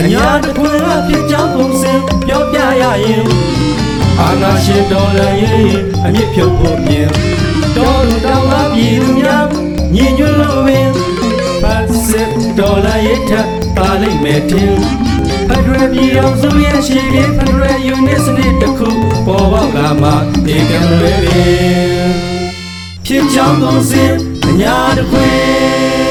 အညာတခွင်အဖြစ်ကြောင်းပုံစံပြောပြရရင်အာနာရှင်တော်လည်းရင်အမြင့်ဖြုတ်ဖို့ပြင်တော်လူတောင်းပါပြည်သူများညီညွတ်လို့ပင်ဖတ်စစ်တော်လည်းရထပါလိမ့်မယ်တင်ဖက်ဒရယ်ပြည်တော်စုရဲ့ရှိပြီးဖက်ဒရယ်ယူနစ်စနစ်တစ်ခုပေါ်ပေါက်လာမှဒီကံလွယ်ပင်ဖြစ်ကြောင်းပုံစံအညာတခွင်ဖြစ်ကြောင်း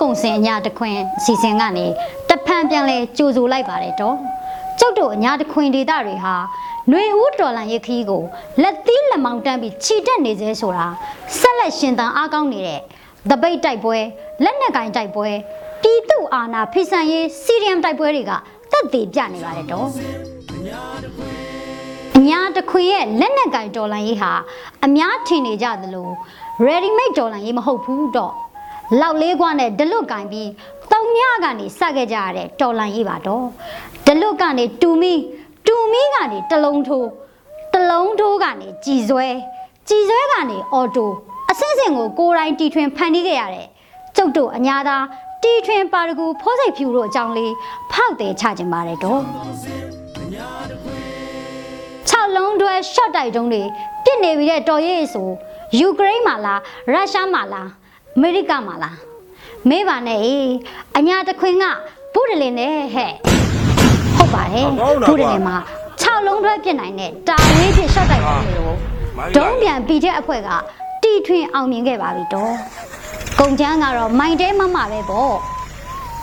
ကုံစင်အညာတခွင်အစီအစဉ်ကနေတဖန်ပြန်လဲကြိုဆိုလိုက်ပါတယ်တော့ကျုပ်တို့အညာတခွင်ဒေတာတွေဟာຫນွေဦးတော်လန်ရခီးကိုလက်သီးလက်မောင်းတန်းပြီးခြိတက်နေသေးဆိုတာဆက်လက်ရှင်သန်အားကောင်းနေတဲ့တပိတ်တိုက်ပွဲလက်နက်ကင်တိုက်ပွဲပြည်သူအာဏာဖိစံရေးစီရီယမ်တိုက်ပွဲတွေကသက်သေပြနေပါတယ်တော့အညာတခွေရဲ့လက်နက်ကင်ဒေါ်လာရေးဟာအများထင်နေကြသလို ready made ဒေါ်လာရေးမဟုတ်ဘူးတော့ လောက်လေးကွာနဲ့ဒလွတ်ကင်ပြီးတုံညကနေစခဲ့ကြရတဲ့ဒေါ်လာရေးပါတော့ဒလွတ်ကနေတူမီတူမီကနေတလုံးထိုးတလုံးထိုးကနေကြည်ဆွဲကြည်ဆွဲကနေအော်တိုအစင်းစင်ကိုကိုယ်တိုင်တီထွင်ဖန်တီးခဲ့ရတဲ့ကျုပ်တို့အညာသားတီထွင်ပါရဂူဖိုးစိတ်ဖြူတို့အကြောင်းလေးဖောက်တယ်ချခြင်းပါတယ်တော့6လုံးတွဲ short တိုက်တုံးတွေပြစ်နေပြီတဲ့တော်ရေးဆိုယူကရိန်းမှာလားရုရှားမှာလား အမေရိကမှာလားမေးပါနဲ့အေးအညာတခွင်ကဘုဒ္ဓလင်နဲ့ဟဲ့ဟုတ်ပါတယ်ဘုဒ္ဓလင်မှာ6လုံးတွဲပြစ်နိုင်တဲ့တာဝေးပြစ် short တိုက်တုံးတွေကိုဒုံးပြန်ပြီးတဲ့အဖွဲ့ကတီထွင်အောင်မြင်ခဲ့ပါပြီတော့ကုန်ချမ်းကတော့မိုင်တဲမမပဲပေါ့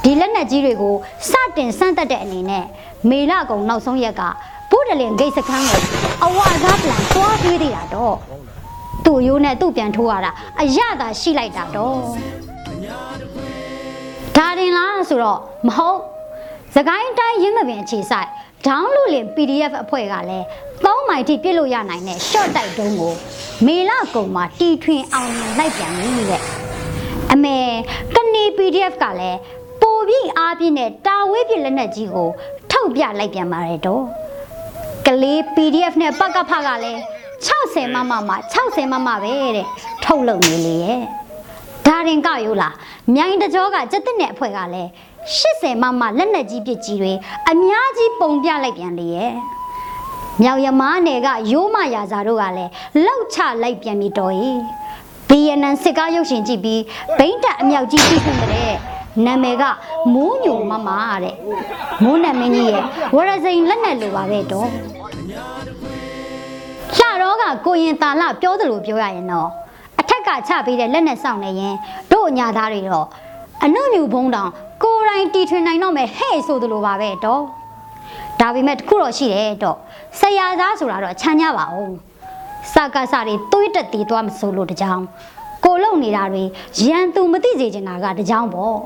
ဒီလက်နက်ကြီးတွေကိုစတင်စမ်းသက်တဲ့အနေနဲ့မေလကုံနောက်ဆုံးရက်ကဘုဒ္ဓလင်ဂိတ်စခန်းကိုအဝါကားပလန်သွားပြေးသေးတာတော့ သူ့ရိုးနဲ့သူ့ပြန်ထိုးရတာအရသာရှိလိုက်တာတော့ဒါတင်လားဆိုတော့မဟုတ်သခိုင်းတိုင်းရင်းမပင်အခြေဆိုင်ဒေါင်းလူလင် PDF အဖွဲ့ကလည်း3မိုင်ထိပြစ်လို့ရနိုင်တဲ့ short တိုက်တုံးကိုမေလကုံမှာတီထွင်အောင်လိုက်ပြန်ပြီတဲ့အမေကနီ PDF ကလည်းပိုပြီးအားပြင်းတဲ့တာဝေးပြလက်နက်ကြီးကိုထုတ်ပြလိုက်ပြန်ပါတယ်တော့ကလေး PDF နဲ့ပကဖကလည်း 60မမမ60မမပဲတဲ့ထုတ်လုပ်နေလေရဲ့ဒါရင်ကရိုးလားမြိုင်တကြောကစက်တက်တဲ့အဖွဲ့ကလည်း80မမလက်နက်ကြီးပစ်ကြီးတွေအများကြီးပုံပြလိုက်ပြန်လေရဲ့မြောက်ရမားနယ်ကရိုးမရာဇာတို့ကလည်းလောက်ချလိုက်ပြန်ပြီတော်ကြီး BNN စစ်ကားရုပ်ရှင်ကြည့်ပြီးဘိန်းတက်အမြောက်ကြီးကြည့်ခွင့်တဲ့နာမည်ကမိုးညိုမမတဲ့မိုးနတ်မင်းကြီးရဲ့ဝရစိန်လက်နဲ့လိုပါပဲတော့လှတော့ ကကိုရင်တာလပြောသလိုပြောရရင်တော့အထက်ကချပေးတဲ့လက်နဲ့စောင့်နေရင်တို့အညာသားတွေတော့အနှုတ်မြူဘုံတောင်ကိုယ်တိုင်တီထွင်နိုင်တော့မယ်ဟဲ့ဆိုသလိုပါပဲတော့ဒါပေမဲ့တခုတော့ရှိတယ်တော့ဆရာသားဆိုတာတော့ခြံကြပါအောင်စကားစားတွေတွေးတက်တည်သွားမဆိုလို့တကြောင်ကိုလုံနေတာတွေရန်သူမသိစေချင်တာကတကြောင်ပေါ့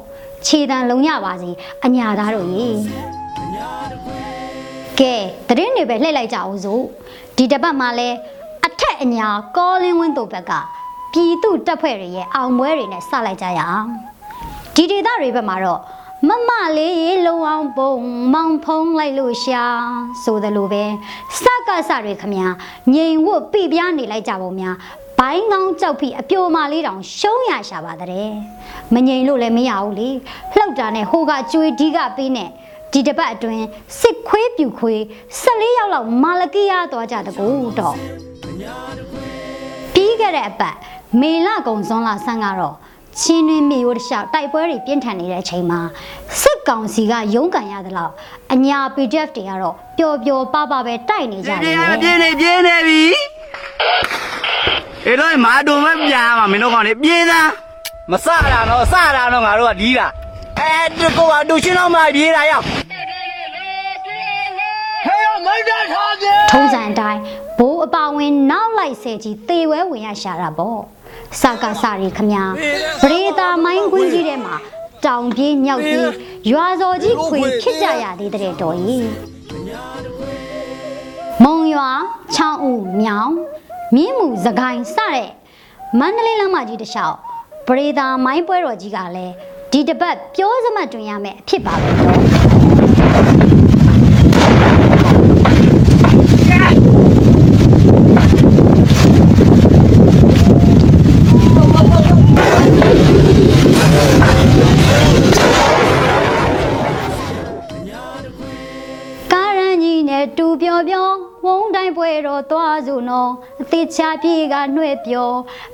ခြေတံလုံရပါစီအညာသားတို့ရေကဲတရင်တွေပဲလှည့်လိုက်ကြအောင်စို့ဒီတစ်ပတ်မှာလဲအထ က်အညာကောလင်းဝင်းတို့ဘက်ကပြည်သူတပ်ဖွဲ့တွေရဲ့အောင်ပွဲတွေနဲ့စလိုက်ကြရအောင်ဒီဒေသတွေဘက်မှာတော့မမလေးရေလုံအောင်ပုံမောင်ဖုံးလိုက်လို့ရှာဆိုသလိုပဲစကစတွေခမညာငြိမ်ဝတ်ပြပြနေလိုက်ကြပုံများဘိုင်းကောင်းကြောက်ပြီးအပြိုမာလေးတောင်ရှုံးရရှာပါတဲ့မငြိမ်လို့လည်းမရဘူးလေလှုပ်တာနဲ့ဟိုကကျွေးဒီကပေးနဲ့ဒီတစ်ပတ်အတွင်းစစ်ခွေးပြူခွေး14ရောက်လောက်မာလကီယာသွားကြတကူတော့ ပြီးခဲ့တဲ့အပတ်မေလကုံစွန်းလာဆန်းကတော့ချင်းတွင်းမြေရိုးတစ်လျှောက်တိုက်ပွဲတွေပြင်းထန်နေတဲ့အချိန်မှာစစ်ကောင်စီကရုန်းကန်ရသလောက်အညာ PDF တွေကတော့ပျော်ပျော်ပါပါပဲတိုက်နေကြတယ်ပြင်းနေပြင်းနေပြီအဲ့တော့မာတုံမပြားမှာမင်းတို့ကောင်နေပြေးသားမစတာတော့စတာတော့ငါတို့ကဒီးတာအဲဒီကောအတူရှင်းတော့မှပြေးတာရောက်ဟဲ့မင်းတို့ထားကြထုံးစံအတိုင်း ဘိုးအပါဝင်နောက်လိုက်ဆဲကြီးသေဝဲဝင်ရရှာတာပေါ့စကားစာရီခမညာပရိသာမိုင်းကွင်းကြီးထဲမှာတောင်ပြေးမြောက်ပြေးရွာစော်ကြီးခွေခစ်ကြရသေးတဲ့တော်ကြီးမုံရွာချောင်းဦးမြောင်မြင်းမှုစကိုင်းစတဲ့မန္တလေးလမ်းမကြီးတစ်လျှောက်ပရိသာမိုင်းပွဲတော်ကြီးကလည်းဒီတစ်ပတ်ပြောစမှတ်တွင်ရမယ်အဖြစ်ပါပဲတော့ င်းပွဲတော်သွားစုနော်အသေးချာပြေကနှွဲ့ပြော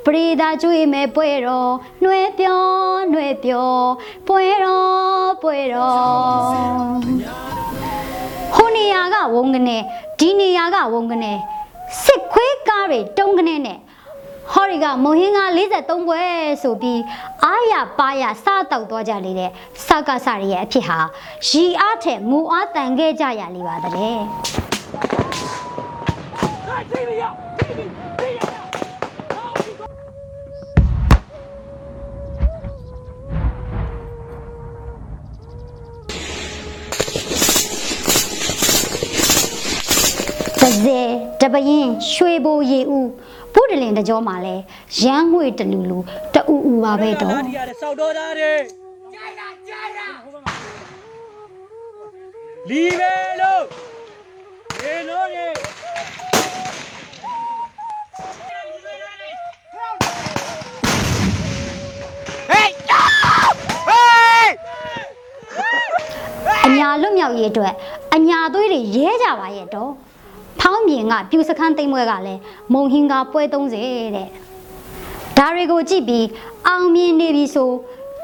ပရိသာကျွေးမဲ့ပွဲတော်နှွဲ့ပြောနှွဲ့ပြောပွဲတော်ပွဲတော်ဟိုနေရာကဝုံကနေဒီနေရာကဝုံကနေစစ်ခွေးကားတွေတုံးကနေနဲ့ဟော်ရီကမုံဟင်းက43ပွဲဆိုပြီးအားရပါရစားတောက်သွားကြလေတဲ့စကားစရရဲ့အဖြစ်ဟာရီအားထက်ငူအားတန်ခဲ့ကြရလေပါတဲ့ တဇဲတပရင်ရွှေဘိုရေဦးဘုဒ္ဓလင်တကြောမှာလဲရမ်းငွေတလူလူတူဦးပါပဲတော့ဒီရတယ်စောက်တော်သားတွေလီပဲလို့လေလို့ရေ အညာလွတ်မြောက်ရေးအတွက်အညာသွေးတွေရဲကြပါရဲ့တော့ဖောင်းပြင်ကပြူစခန်းသိမ်းပွဲကလည်းမုံဟင်ကပွဲ30တဲ့ဒါတွေကိုကြည့်ပြီးအောင်မြင်နေပြီဆို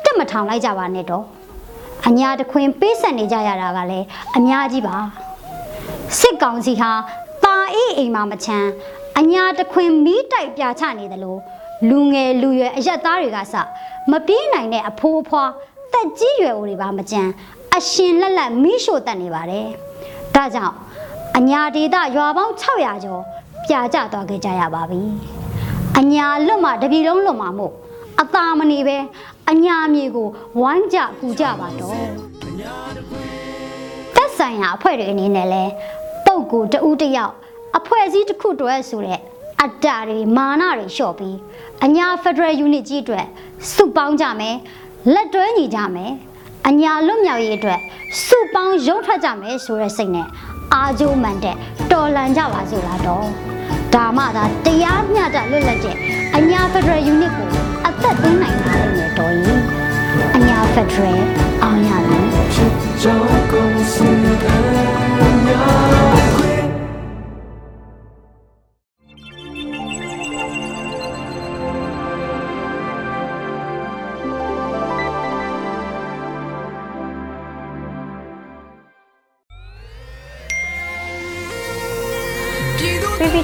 တက်မထောင်လိုက်ကြပါနဲ့တော့အညာတခွင်ပေးဆက်နေကြရတာကလည်းအများကြီးပါစစ်ကောင်စီဟာတာအေးအိမ်မှာမချမ်းအညာတခွင်မီးတိုက်ပြချနေတယ်လို့လူငယ်လူရွယ်အရက်သားတွေကစမပြေးနိုင်တဲ့အဖိုးအဖွားတက်ကြီးရွယ်အိုတွေပါမကြမ်း အရှင်လက်လက်မီးရှို့တက်နေပါတယ်ဒါကြောင့်အညာဒေသရွာပေါင်း600ကျော်ပြာကျသွားခဲ့ကြရပါပြီအညာလွတ်မှတပြည်လုံးလွတ်မှမို့အသာမနေပဲအညာမြေကိုဝိုင်းကြကူကြပါတော့သက်ဆိုင်ရာအဖွဲ့တွေအနေနဲ့လဲပုတ်ကိုတဦးတစ်ယောက်အဖွဲ့အစည်းတစ်ခုတည်းဆိုတဲ့အတ္တတွေမာနတွေလျှော့ပြီးအညာ Federal Unit ကြီးအတွက်စုပေါင်းကြမယ်လက်တွဲညီကြမယ် အညာလွတ်မြောက်ရေးအတွက်စုပေါင်းရုန်းထွက်ကြမယ်ဆိုတဲ့စိတ်နဲ့အာဂျိုမန်တဲ့တော်လန်ကြပါစို့လားတော့ဒါမှသာတရားမျှတလွတ်လပ်တဲ့အညာဖက်ဒရယ်ယူနစ်ကိုအသက်သွင်းနိုင်ပါလိမ့်မယ်တော်ရင်အညာဖက်ဒရယ်အောင်ရမယ်ချစ်ကြောကုန်စင်တယ်